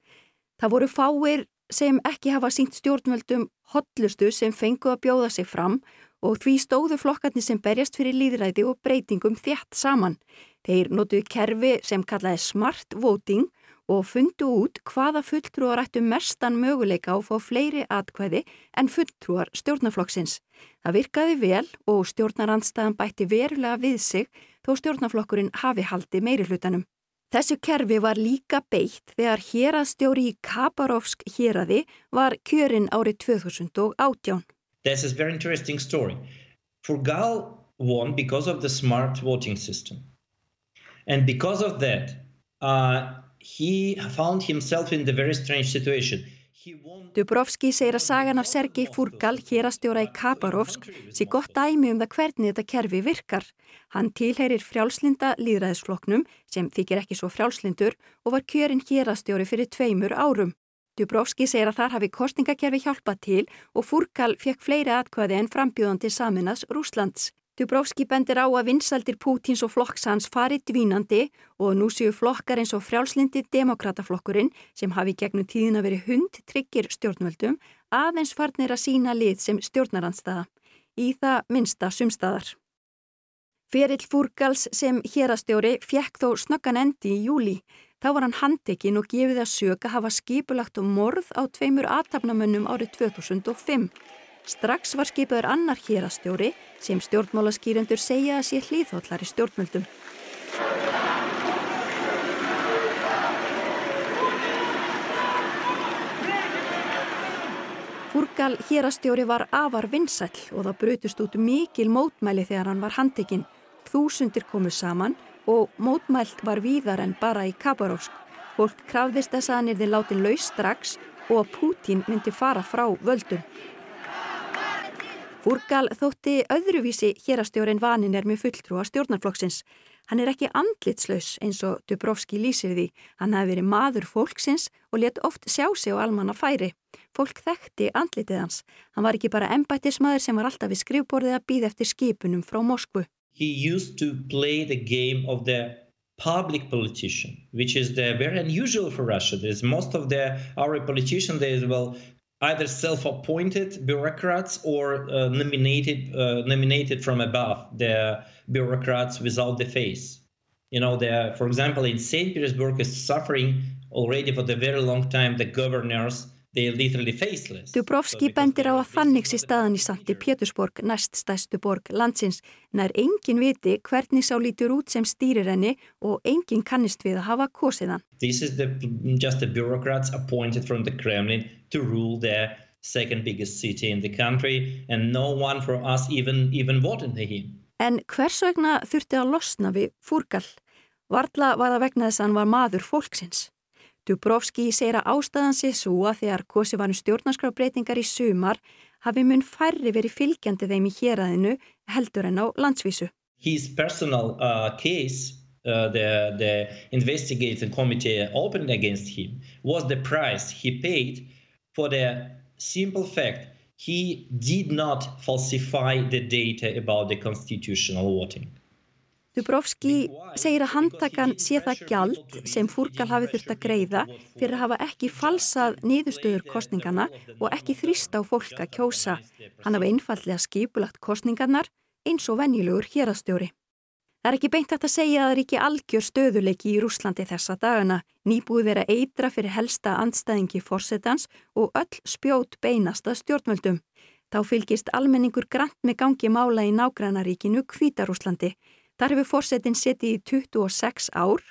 Það voru fáir sem ekki hafa sínt stjórnvöldum hotlustu sem fengu að bjóða sig fram og því stóðu flokkarnir sem berjast fyrir líðræði og breytingum þjætt saman. Þeir notuðu kerfi sem kallaði smart voting og fundu út hvaða fulltrúar ættu mestan möguleika á að fá fleiri atkvæði en fulltrúar stjórnaflokksins. Það virkaði vel og stjórnarandstæðan bætti verulega við sig þó stjórnaflokkurinn hafi haldi meiri hlutanum. Þessu kerfi var líka beitt þegar hérastjóri í Kabarovsk héraði var kjörinn árið 2018. This is a very interesting story. Furgal of the smart voting system. And because of that, uh, he found himself in the very strange situation. Dubrovski segir að sagan af Sergei Furgal, hérastjóra í Kabarovsk, sé gott dæmi um það hvernig þetta kerfi virkar. Hann tilheyrir frjálslinda líðræðisfloknum sem þykir ekki svo frjálslindur og var kjörinn hérastjóri fyrir tveimur árum. Dubrovski segir að þar hafi kostningakerfi hjálpað til og Furgal fekk fleiri atkvæði en frambjóðandi saminas Rúslands. Dubrovski bendir á að vinsaldir Pútins og flokks hans farið dvínandi og nú séu flokkar eins og frjálslindi demokrataflokkurinn sem hafi gegnum tíðina verið hund tryggir stjórnvöldum aðeins farnir að sína lið sem stjórnarandstaða. Í það minsta sumstaðar. Ferill Fúrgals sem hérastjóri fjekk þó snöggan endi í júli. Þá var hann handekinn og gefið að söka hafa skipulagt og morð á tveimur aðtapnamönnum árið 2005. Strax var skipaður annar hérastjóri sem stjórnmálaskýrendur segja að sé hlýðhóllar í stjórnmöldum. Fúrgal hérastjóri var afar vinsæl og það brutust út mikil mótmæli þegar hann var handekinn. Þúsundir komu saman og mótmælt var víðar en bara í Kabarovsk. Fólk krafðist þess að hann erði látin laus strax og að Pútín myndi fara frá völdum. Fúrgal þótti öðruvísi hérastjórin vanin er með fulltrúa stjórnarflokksins. Hann er ekki andlitslaus eins og Dubrovski lýsir því. Hann hafi verið maður fólksins og let oft sjá sig á almanna færi. Fólk þekkti andlitið hans. Hann var ekki bara embættismæður sem var alltaf við skrifborðið að býða eftir skipunum frá Moskvu. Public politician, which is the very unusual for Russia. There's most of the our politicians they well either self-appointed bureaucrats or uh, nominated uh, nominated from above the bureaucrats without the face. You know, the, for example, in St. Petersburg is suffering already for the very long time the governors Dubrovski bendir á að þannig sé staðan í Santi Pétursborg, næst stæstu borg landsins, en er engin viti hvernig sá lítur út sem stýrir henni og engin kannist við að hafa kosið hann. This is the, just the bureaucrats appointed from the Kremlin to rule the second biggest city in the country and no one for us even, even. En hvers vegna þurfti að losna við fúrgal? Varla var það vegna þess að hann var maður fólksins. Dubrovski segir að ástæðan sé svo að þegar kosi var um stjórnarskrábreytingar í sumar hafi mun færri verið fylgjandi þeim í héræðinu heldur en á landsvísu. His personal uh, case, uh, the, the investigating committee opened against him, was the price he paid for the simple fact he did not falsify the data about the constitutional voting. Dubrovski segir að handtakan sé það gjald sem Fúrgal hafi þurft að greiða fyrir að hafa ekki falsað niðurstöður kostningana og ekki þrýsta á fólk að kjósa. Hann hafa einfallega skipulagt kostningarnar eins og venjulegur hérastjóri. Það er ekki beint að segja að það er ekki algjör stöðuleiki í Rúslandi þessa dagana. Nýbúið er að eitra fyrir helsta andstæðingi fórsetans og öll spjót beinast að stjórnvöldum. Þá fylgist almenningur grant með gangi mála í nágrannaríkinu Kvítarúslandi. Þar hefur fórsetin setið í 26 ár,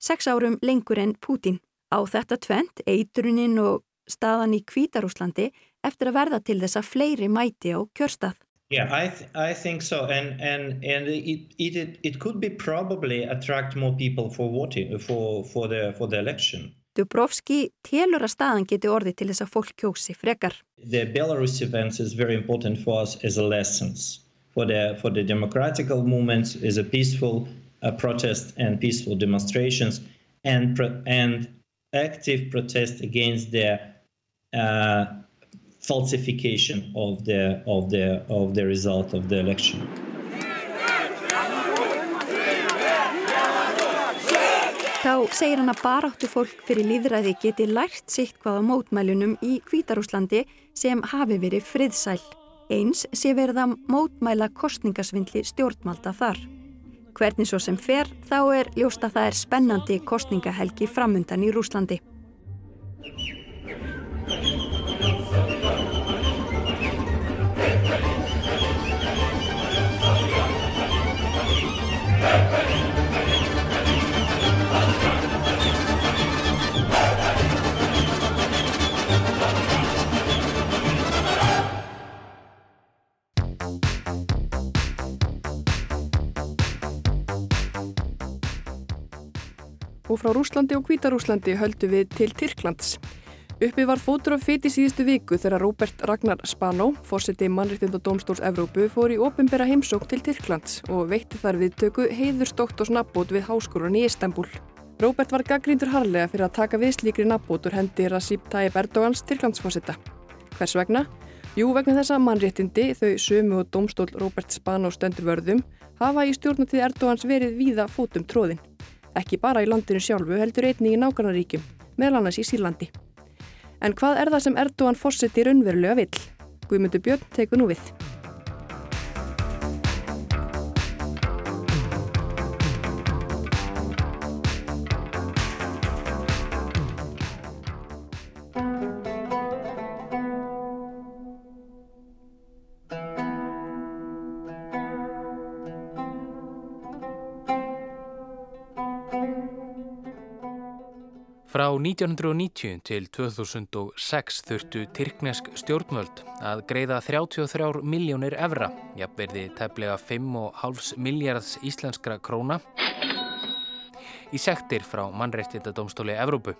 6 árum lengur en Pútin. Á þetta tvent, eitruninn og staðan í Kvítarúslandi eftir að verða til þess að fleiri mæti á kjörstað. Yeah, I, th I think so, and and and it, it it could be probably attract more people for voting for for the for the election. Dubrovski telur að staðan geti orði til þess að fólk kjósi frekar. The Belarus events is very important for us as a lessons for the for the democratical movements is a peaceful uh, protest and peaceful demonstrations and pro and active protest against the uh, falsification of the of the of the result of the election. Þá segir hann að baráttu fólk fyrir líðræði geti lært sitt hvaða mótmælunum í Kvítarúslandi sem hafi verið friðsæl. Eins sé verið að mótmæla kostningasvindli stjórnmalda þar. Hvernig svo sem fer, þá er ljóst að það er spennandi kostningahelgi framundan í Rúslandi. Og frá Rúslandi og Kvítarúslandi höldu við til Tyrklands. Uppi var fótur fyrt í síðustu viku þegar Róbert Ragnar Spanó, fórseti mannriðtind og domstóls Evrópu, fór í ofinbera heimsók til Tyrklands og veitti þar við töku heiðurstókt og snabbót við háskólan í Istanbul. Róbert var gaggríndur harlega fyrir að taka við slíkri nabbótur hendi Rasip Tayyip Erdogans Tyrklandsfórseta. Hvers vegna? Jú, vegna þess að mannréttindi, þau sömu og domstól Róbert Spanó stöndur vörðum, hafa í stjórnatíð Erdogans verið víða fótum tróðin. Ekki bara í landinu sjálfu heldur einni í nákvæmnaríkjum, meðal annars í Sýrlandi. En hvað er það sem Erdogan fórseti raunverulega vill? Guðmundur Björn tekur nú við. Frá 1990 til 2006 þurftu Tyrknesk stjórnvöld að greiða 33 miljónir evra, jafnverði tefnilega 5,5 miljards íslenskra króna, í sektir frá mannreittindadómstóli Evrópu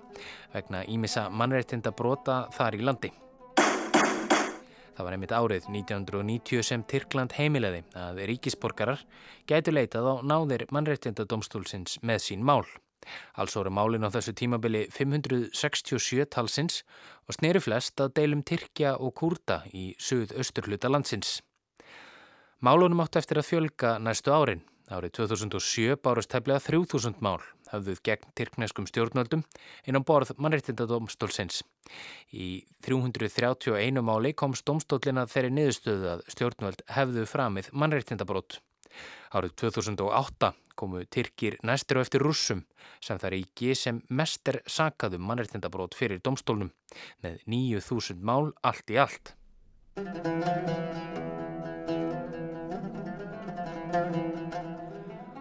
vegna ímissa mannreittindabróta þar í landi. Það var einmitt árið 1990 sem Tyrkland heimileði að ríkisborgarar gætu leitað á náðir mannreittindadómstólsins með sín mál. Alls voru málin á þessu tímabili 567 talsins og sneri flest að deilum Tyrkja og Kurda í suð-austurhluta landsins. Málunum átt eftir að fjölga næstu árin. Árið 2007 bárast tefnilega 3000 mál hafðuð gegn tyrkneskum stjórnvöldum inn á borð mannreittindadómstólsins. Í 331 máli komst domstólina þeirri niðurstöðu að stjórnvöld hefðu framið mannreittindabrót. Árið 2008 komu Tyrkir næstir og eftir rússum sem það ríki sem mest er sakaðum mannreittindabrót fyrir domstólnum með 9000 mál allt í allt.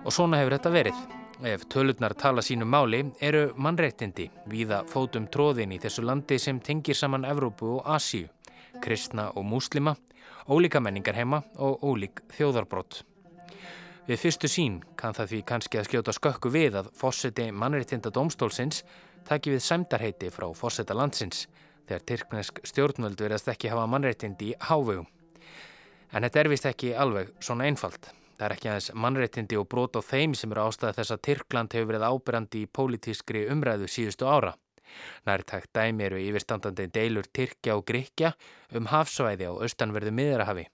Og svona hefur þetta verið. Ef tölurnar tala sínu máli eru mannreittindi víða fótum tróðin í þessu landi sem tengir saman Evrópu og Asíu, kristna og múslima, ólíka menningar heima og ólík þjóðarbrott. Við fyrstu sín kann það því kannski að skjóta skökku við að fórseti mannreittinda domstólsins taki við sæmdarheiti frá fórseta landsins þegar Tyrknesk stjórnvöld verðast ekki hafa mannreittindi í hávegum. En þetta er vist ekki alveg svona einfalt. Það er ekki aðeins mannreittindi og brot á þeim sem eru ástæða þess að Tyrkland hefur verið ábyrjandi í pólitískri umræðu síðustu ára. Nærtækt dæmi eru yfirstandandi deilur Tyrkja og Gríkja um hafsvæði á austanverðu miðrahafi,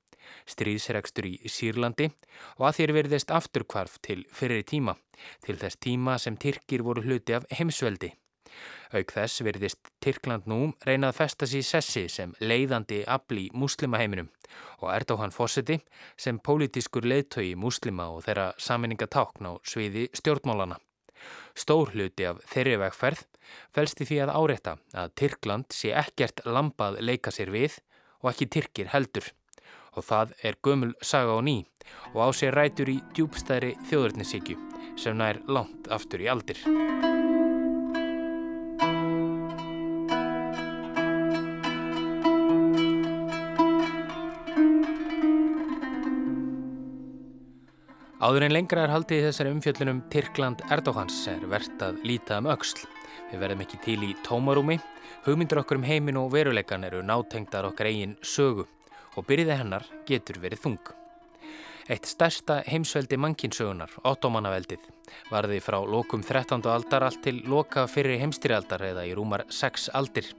stríðsregstur í Sýrlandi og að þér verðist afturkvarf til fyrir tíma, til þess tíma sem Tyrkir voru hluti af heimsveldi. Auk þess verðist Tyrkland nú reynað festa sér sessi sem leiðandi afli muslimaheiminum og Erdóhan Fossetti sem pólitískur leiðtögi muslima og þeirra saminningatákn á sviði stjórnmálana. Stór hluti af þeirri vegferð fælst í því að áreita að Tyrkland sé ekkert lampað leika sér við og ekki Tyrkir heldur. Og það er gömul saga á ný og á sér rætur í djúbstæri þjóðurnisíkju sem nær langt aftur í aldir. Áður en lengra er haldið í þessari umfjöllunum Tyrkland Erdóhans er verðt að líta um auksl. Við verðum ekki til í tómarúmi, hugmyndur okkur um heimin og veruleikan eru nátengdar okkar eigin sögu og byrjiði hennar getur verið þung. Eitt stærsta heimsveldi mannkinsögunar, ottomannaveldið, varði frá lokum 13. aldar allt til loka fyrir heimstyrjaldar eða í rúmar 6 aldir.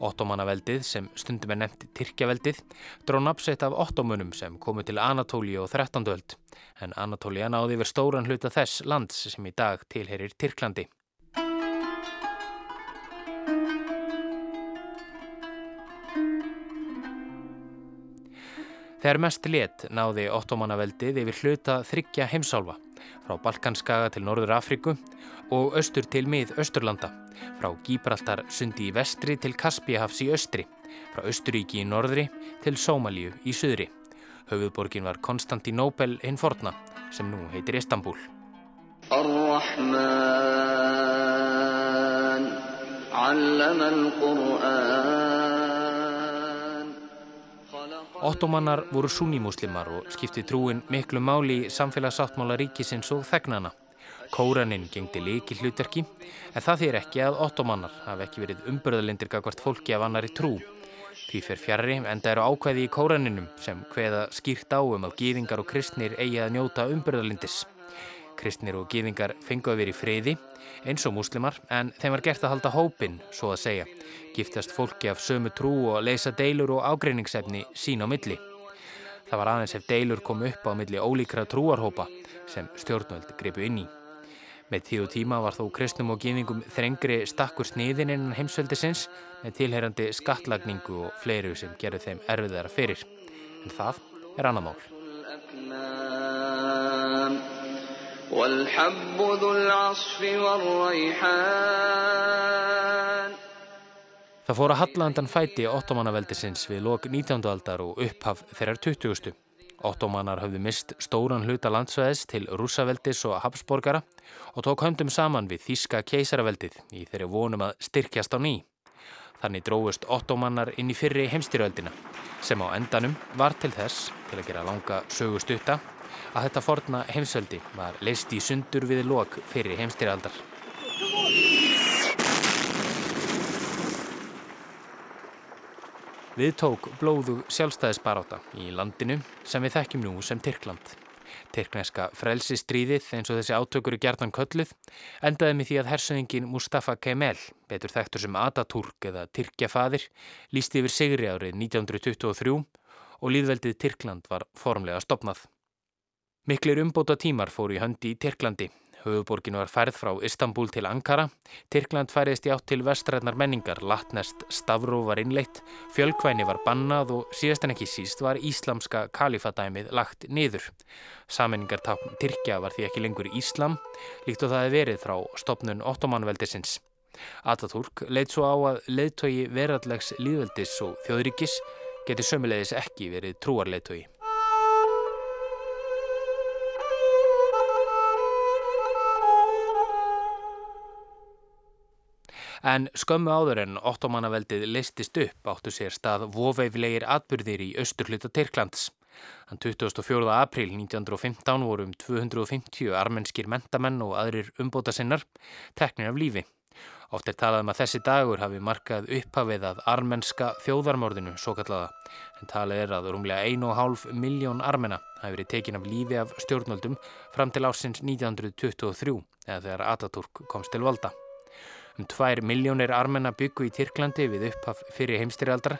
Ottomannaveldið sem stundum er nefnt Tyrkjaveldið dró napsett af ottomunum sem komu til Anatóli og 13. öld en Anatóli náði yfir stóran hluta þess lands sem í dag tilherir Tyrklandi. Þegar mest let náði ottomannaveldið yfir hluta þryggja heimsálfa frá Balkanskaga til Norður Afríku og austur til mið-Östurlanda, frá Gíbraltar sundi í vestri til Kaspíahafs í östri, frá Östuríki í norðri til Sómalíu í söðri. Höfuðborgin var Konstantinópel hinn forna sem nú heitir Istanbul. Ar-Rahman, allama al-Qur'an Ottomannar voru sunnimuslimar og skipti trúin miklu máli í samfélagsáttmála ríkisins og þegnana. Kóraninn gengdi líki hlutverki en það þýr ekki að ottomannar hafi ekki verið umbörðalindir gagvart fólki af annari trú. Því fer fjarrri enda eru ákvæði í kóraninum sem hveða skýrt á um að gýðingar og kristnir eigi að njóta umbörðalindis. Kristnir og gýðingar fengu að vera í friði eins og múslimar en þeim var gert að halda hópin, svo að segja, giftast fólki af sömu trú og leysa deilur og ágreiningsefni sín á milli. Það var aðeins ef deilur kom upp á milli ólíkra trúarhópa sem stjórnvöld gripu inn í. Með tíu tíma var þó kristnum og gýðingum þrengri stakkur sniðin innan heimsveldisins með tilherandi skattlagningu og fleiru sem gerur þeim erfiðara fyrir. En það er annar mál. والحب ذو العصف والريحان Það fór að hallandan fæti ottomannaveldisins við lok 19. aldar og upphaf þeirrar 20. Ottomanar hafðu mist stóran hluta landsvæðis til rússaveldis og Habsborgara og tók höndum saman við Þíska keisaraveldið í þeirri vonum að styrkjast á ný. Þannig dróðust ottomannar inn í fyrri heimstyröldina sem á endanum var til þess, til að gera langa sögustutta, að þetta forna heimsveldi var leist í sundur við lok fyrir heimstyrjaldar. Við tók blóðu sjálfstæðisbaráta í landinu sem við þekkjum nú sem Tyrkland. Tyrkneska frelsistríðið eins og þessi átökur í gertan kölluð endaði með því að hersöðingin Mustafa Kemal, betur þekktur sem Ataturk eða Tyrkjafadir, lísti yfir sigri árið 1923 og líðveldið Tyrkland var formlega stopnað. Miklir umbóta tímar fóru í höndi í Tyrklandi Höfuborgin var færð frá Istanbul til Ankara, Tyrkland færðist í átt til vestræðnar menningar, latnest Stavró var innleitt, fjölkvæni var bannað og síðast en ekki síst var íslamska kalifadæmið lagt niður. Sammenningartákn Tyrkja var því ekki lengur Íslam, líkt og það hefði verið frá stopnun ottomanveldisins. Ataturk leitt svo á að leiðtogi verallegs líðveldis og þjóðríkis geti sömulegis ekki verið trúarleiðtogi. En skömmu áður en ottomannaveldið leistist upp áttu sér stað voveiflegir atbyrðir í austurhluta Tyrklands. Þann 24. april 1915 voru um 250 armenskir mentamenn og aðrir umbóta sinnar teknir af lífi. Oft er talað um að þessi dagur hafi markað upphafið að armenska þjóðarmordinu, svo kallaða, en talið er að rúmlega 1,5 miljón armena hafi verið tekin af lífi af stjórnvöldum fram til ársins 1923 eða þegar Ataturk komst til valda. Um tvær miljónir armenna byggu í Tyrklandi við upphaf fyrir heimstyrjaldar,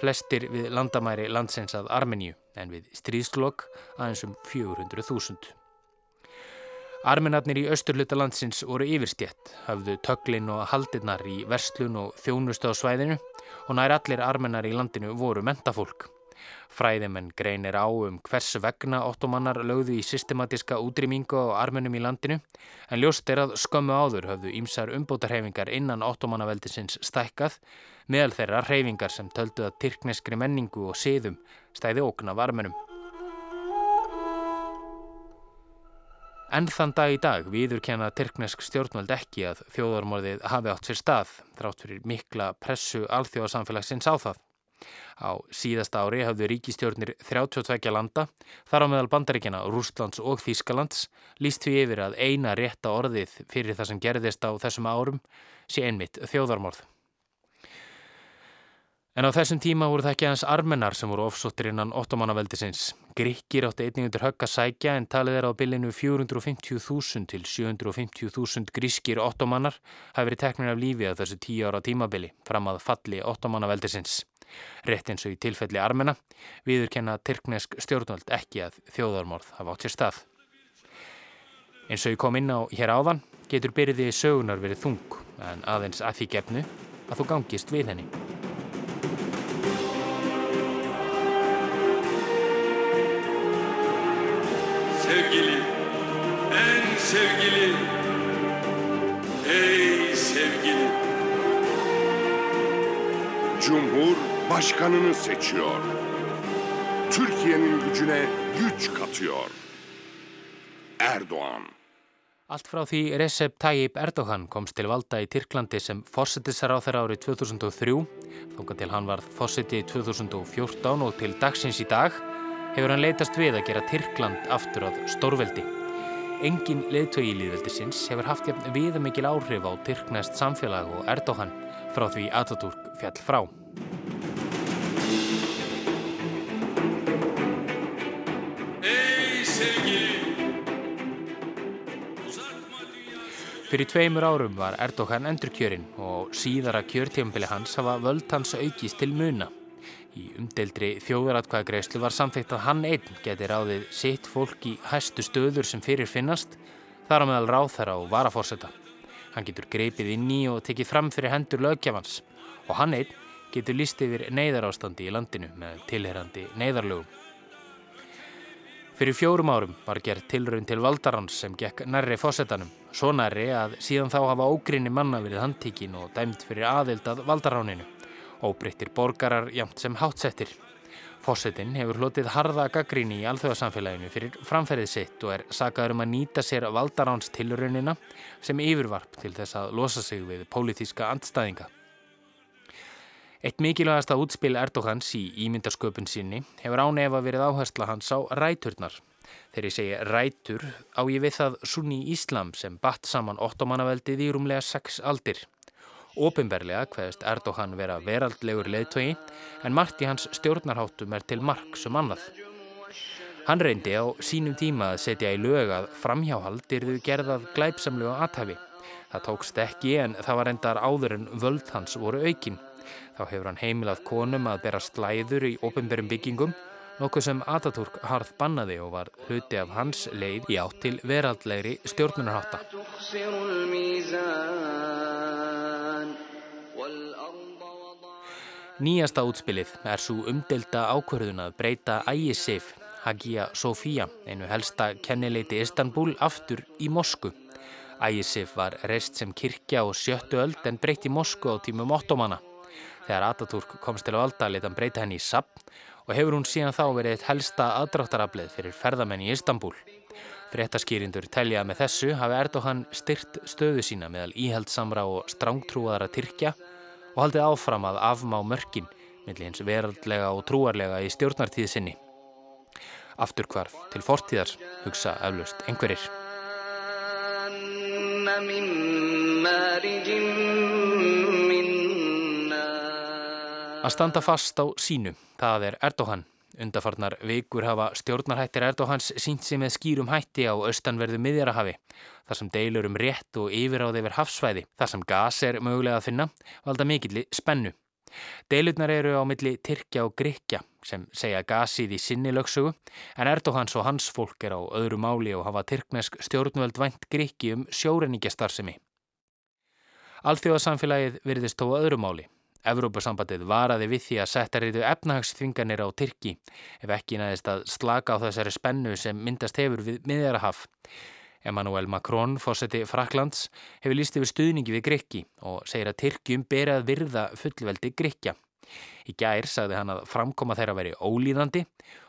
flestir við landamæri landsins að Armeníu en við stríðslokk aðeins um 400.000. Armenarnir í austurluta landsins voru yfirstjett, hafðu töglin og haldirnar í verslun og þjónustu á svæðinu og nær allir armenar í landinu voru mentafólk. Fræðimenn greinir á um hvers vegna ottomannar lögðu í systematiska útrýmingu á armunum í landinu en ljóst er að skömmu áður höfðu ímsar umbótarhefingar innan ottomannaveldisins stækkað meðal þeirra reyfingar sem töldu að tyrkneskri menningu og siðum stæði ókn af armunum. En þann dag í dag viður kenna tyrknesk stjórnvöld ekki að þjóðarmorðið hafi átt sér stað þrátt fyrir mikla pressu alþjóðarsamfélagsins á það. Á síðasta ári hafðu ríkistjórnir 32 landa, þar á meðal bandaríkjana Rústlands og Þýskalands, líst því yfir að eina rétta orðið fyrir það sem gerðist á þessum árum sé einmitt þjóðarmorð. En á þessum tíma voru það ekki hans armennar sem voru ofsóttir innan ottomannaveldisins. Gríkir átti einnig undir högg að sækja en talið er á bylinu 450.000 til 750.000 grískir ottomannar hafi verið teknir af lífi að þessu tíu ára tímabili fram að falli ottomannaveldisins. Rétt eins og í tilfelli armena viður kenna Tyrknesk stjórnvöld ekki að þjóðarmorð hafa átt sér stað. Eins og ég kom inn á hér áðan getur byrjiði sögunar verið þung en aðeins að því gefnu að þú gangist við henni. Sevgili, en sevgili, ey sevgili. Cumhur başkanını seçiyor. Türkiye'nin gücüne güç katıyor. Erdoğan Allt frá því Recep Tayyip Erdogan komst til valda í Tyrklandi sem fórsetisar á þeirra árið 2003, þóka til hann varð fórseti í 2014 og til dagsins í dag, hefur hann leitast við að gera Tyrkland aftur að stórveldi. Engin leðtögi í líðveldisins hefur haft viðamikil áhrif á Tyrknest samfélag og Erdogan frá því Ataturk fjall frá. Fyrir tveimur árum var Erdogan endurkjörinn og síðara kjörtjömbili hans hafa völd hans aukist til muna. Í umdeildri þjóðaratkvæðagreyslu var samþýtt að hann einn geti ráðið sitt fólk í hæstu stöður sem fyrir finnast, þar á meðal ráþara og varafórseta. Hann getur greipið inn í og tekið fram fyrir hendur lögjafans og hann einn getur líst yfir neyðarástandi í landinu með tilherandi neyðarlögum. Fyrir fjórum árum var gerð tilraun til valdarans sem gekk nærri fósettanum, svo nærri að síðan þá hafa ógrinni manna verið handtíkin og dæmt fyrir aðild að valdaráninu, óbreyttir borgarar jamt sem hátsettir. Fósettin hefur hlotið harða gaggríni í alþjóðarsamfélaginu fyrir framferðið sitt og er sagaður um að nýta sér valdaráns tilraunina sem yfirvarp til þess að losa sig við pólitíska andstæðinga. Eitt mikilvægasta útspil Erdogans í ímyndarsköpun sinni hefur ánefa verið áhersla hans á ræturnar. Þegar ég segi rætur á ég við það sunni Íslam sem batt saman ottomannaveldið í rúmlega sex aldir. Ópimberlega hvaðist Erdogan vera veraldlegur leðtogi en margt í hans stjórnarháttum er til mark sem annað. Hann reyndi á sínum tíma að setja í lög að framhjáhald yrðu gerðað glæpsamlega aðtæfi. Það tókst ekki en það var endar áður en völd hans voru aukin. Þá hefur hann heimilað konum að bera slæður í ópimberum byggingum nokkuð sem Atatürk harð bannaði og var hluti af hans leið í átt til veraldlegri stjórnunarhátta. Nýjasta útspilið er svo umdelta ákverðun að breyta ægisif Hagia Sofia, einu helsta kennileiti Istanbul, aftur í Mosku. Ægisif var reist sem kirkja og sjöttu öld en breytt í Mosku á tímum ottomanna. Þegar Atatürk komst til valda lit hann breyta henni í sapn og hefur hún síðan þá verið eitt helsta aðdráttaraflið fyrir ferðamenn í Istanbul. Fréttaskýrindur telja með þessu hafi Erdogan styrt stöðu sína meðal íhaldsamra og strángtrúaðara Tyrkja og haldið áfram að afmá mörkin millir hins veraldlega og trúarlega í stjórnartíð sinni. Aftur hvarf til fortíðar hugsa eflaust einhverjir. Að standa fast á sínu, það er Erdogan. Undarfarnar vikur hafa stjórnarhættir Erdogans sínt sig með skýrum hætti á austanverðu miðjarahafi, þar sem deilur um rétt og yfiráð yfir hafsvæði, þar sem gas er mögulega að finna, valda mikilli spennu. Deilurnar eru á milli Tyrkja og Grekja sem segja gasið í sinni lögsögu, en Erdogans og hans fólk er á öðru máli og hafa tyrknesk stjórnvöld vænt Grekki um sjórenningastarfsemi. Alþjóðasamfélagið virðist þó öðru máli. Evrópusambandið varaði við því að setja reyðu efnahagsþvinganir á Tyrki ef ekki næðist að slaka á þessari spennu sem myndast hefur við miðjarahaf. Emmanuel Macron, fósetti Fraklands, hefur líst yfir stuðningi við Grekki og segir að Tyrkjum beri að virða fullveldi Grekja. Í gær sagði hann að framkoma þeirra veri ólíðandi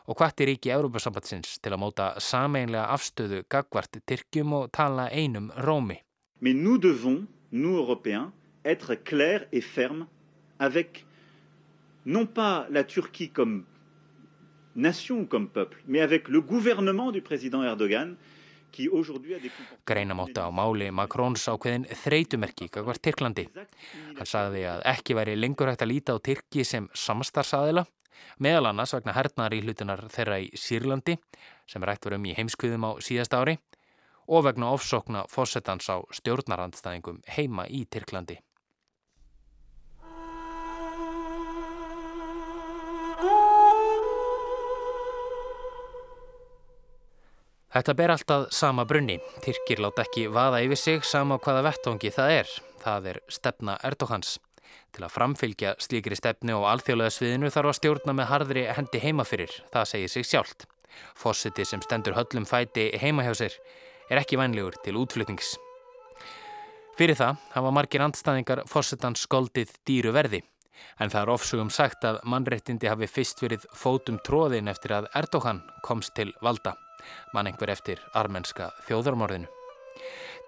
og hvartir ekki Evrópusambandsins til að móta sameinlega afstöðu gagvart Tyrkjum og tala einum rómi. Mais nous devons, nous Européens, être clairs et fermes avec non pas la Turquie comme nation ou comme peuple, mais avec le gouvernement du président Erdogan qui aujourd'hui a des comportements... Greinamáta á máli Macróns ákveðin þreytumerki kakvar Tyrklandi. Hann sagði að ekki væri lengur hægt að líta á Tyrki sem samstarfsaðila, meðal annars vegna hernaðar í hlutunar þeirra í Sýrlandi, sem rætt var um í heimskuðum á síðast ári, og vegna ofsókna fórsetans á stjórnarandstæðingum heima í Tyrklandi. Þetta ber alltaf sama brunni. Tyrkir láta ekki vaða yfir sig sama hvaða vettvangi það er. Það er stefna Erdogans. Til að framfylgja slíkri stefni og alþjóðlega sviðinu þarf að stjórna með harðri hendi heima fyrir. Það segir sig sjálft. Fossiti sem stendur höllum fæti heima hjá sér er ekki vænlegur til útflutnings. Fyrir það hafa margir andstæðingar fossetans skoldið dýru verði. En það er ofsugum sagt að mannrettindi hafi fyrst verið fótum tróðin eftir að Erdogan komst til valda mann einhver eftir armenska þjóðarmorðinu.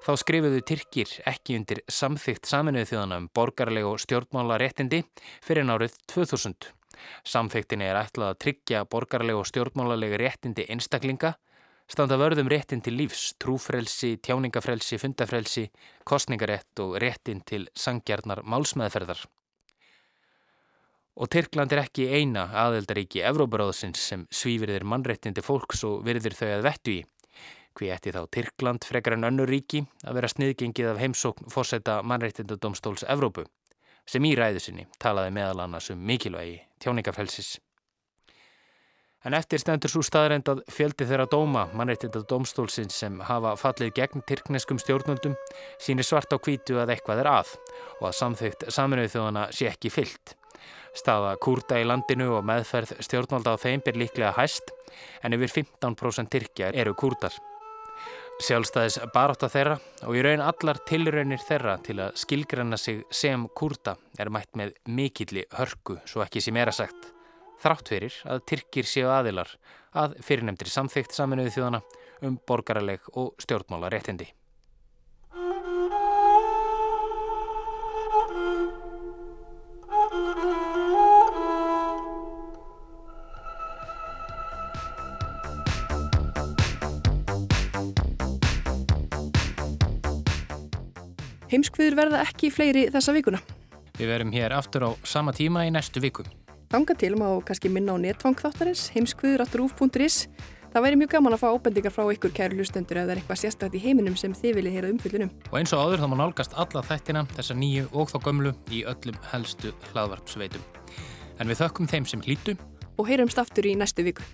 Þá skrifuðu Tyrkir ekki undir samþygt saminuðu þjóðana um borgarlegu stjórnmála réttindi fyrir nárið 2000. Samþygtinni er ætlað að tryggja borgarlegu stjórnmálalegu réttindi einstaklinga, standa vörðum réttin til lífs, trúfrelsi, tjáningafrelsi, fundafrelsi, kostningarétt og réttin til sangjarnar málsmeðferðar. Og Tyrkland er ekki eina aðeldaríki Evróparáðsins sem svífir þeir mannréttindi fólks og virðir þau að vettu í. Hví ætti þá Tyrkland frekar en önnur ríki að vera sniðgengið af heimsókn fórseta mannréttindadómstóls Evrópu sem í ræðu sinni talaði meðal annars um mikilvægi tjáningafhelsis. En eftir stendur svo staðrænd að fjöldi þeirra dóma mannréttindadómstólsins sem hafa fallið gegn tyrkneskum stjórnundum sínir svart á kvítu að eitthvað er að og að samþygt saminuð þjóðana sé ekki fyllt. Staða kúrda í landinu og meðferð stjórnvalda á þeim ber líklega hæst en yfir 15% Tyrkja eru kúrdar. Sjálfstæðis barátta þeirra og í raun allar tilraunir þeirra til að skilgranna sig sem kúrda er mætt með mikilli hörku svo ekki sem er að sagt. Þrátt fyrir að Tyrkir séu aðilar að fyrirnemndri samþygt saminuðu þjóðana um borgaraleg og stjórnmála Heimskviður verða ekki fleiri þessa vikuna. Við verum hér aftur á sama tíma í næstu viku. Þanga til má kannski minna á netfang þáttarins, heimskviður.ruf.is. Það væri mjög gaman að fá ábendingar frá ykkur kæru lustendur ef það er eitthvað sérstætt í heiminum sem þið viljið heyra umfyllunum. Og eins og áður þá má nálgast alla þættina, þessa nýju og þá gömlu í öllum helstu hlaðvarpsveitum. En við þökkum þeim sem hlýtu og heyrumst aftur í næstu viku.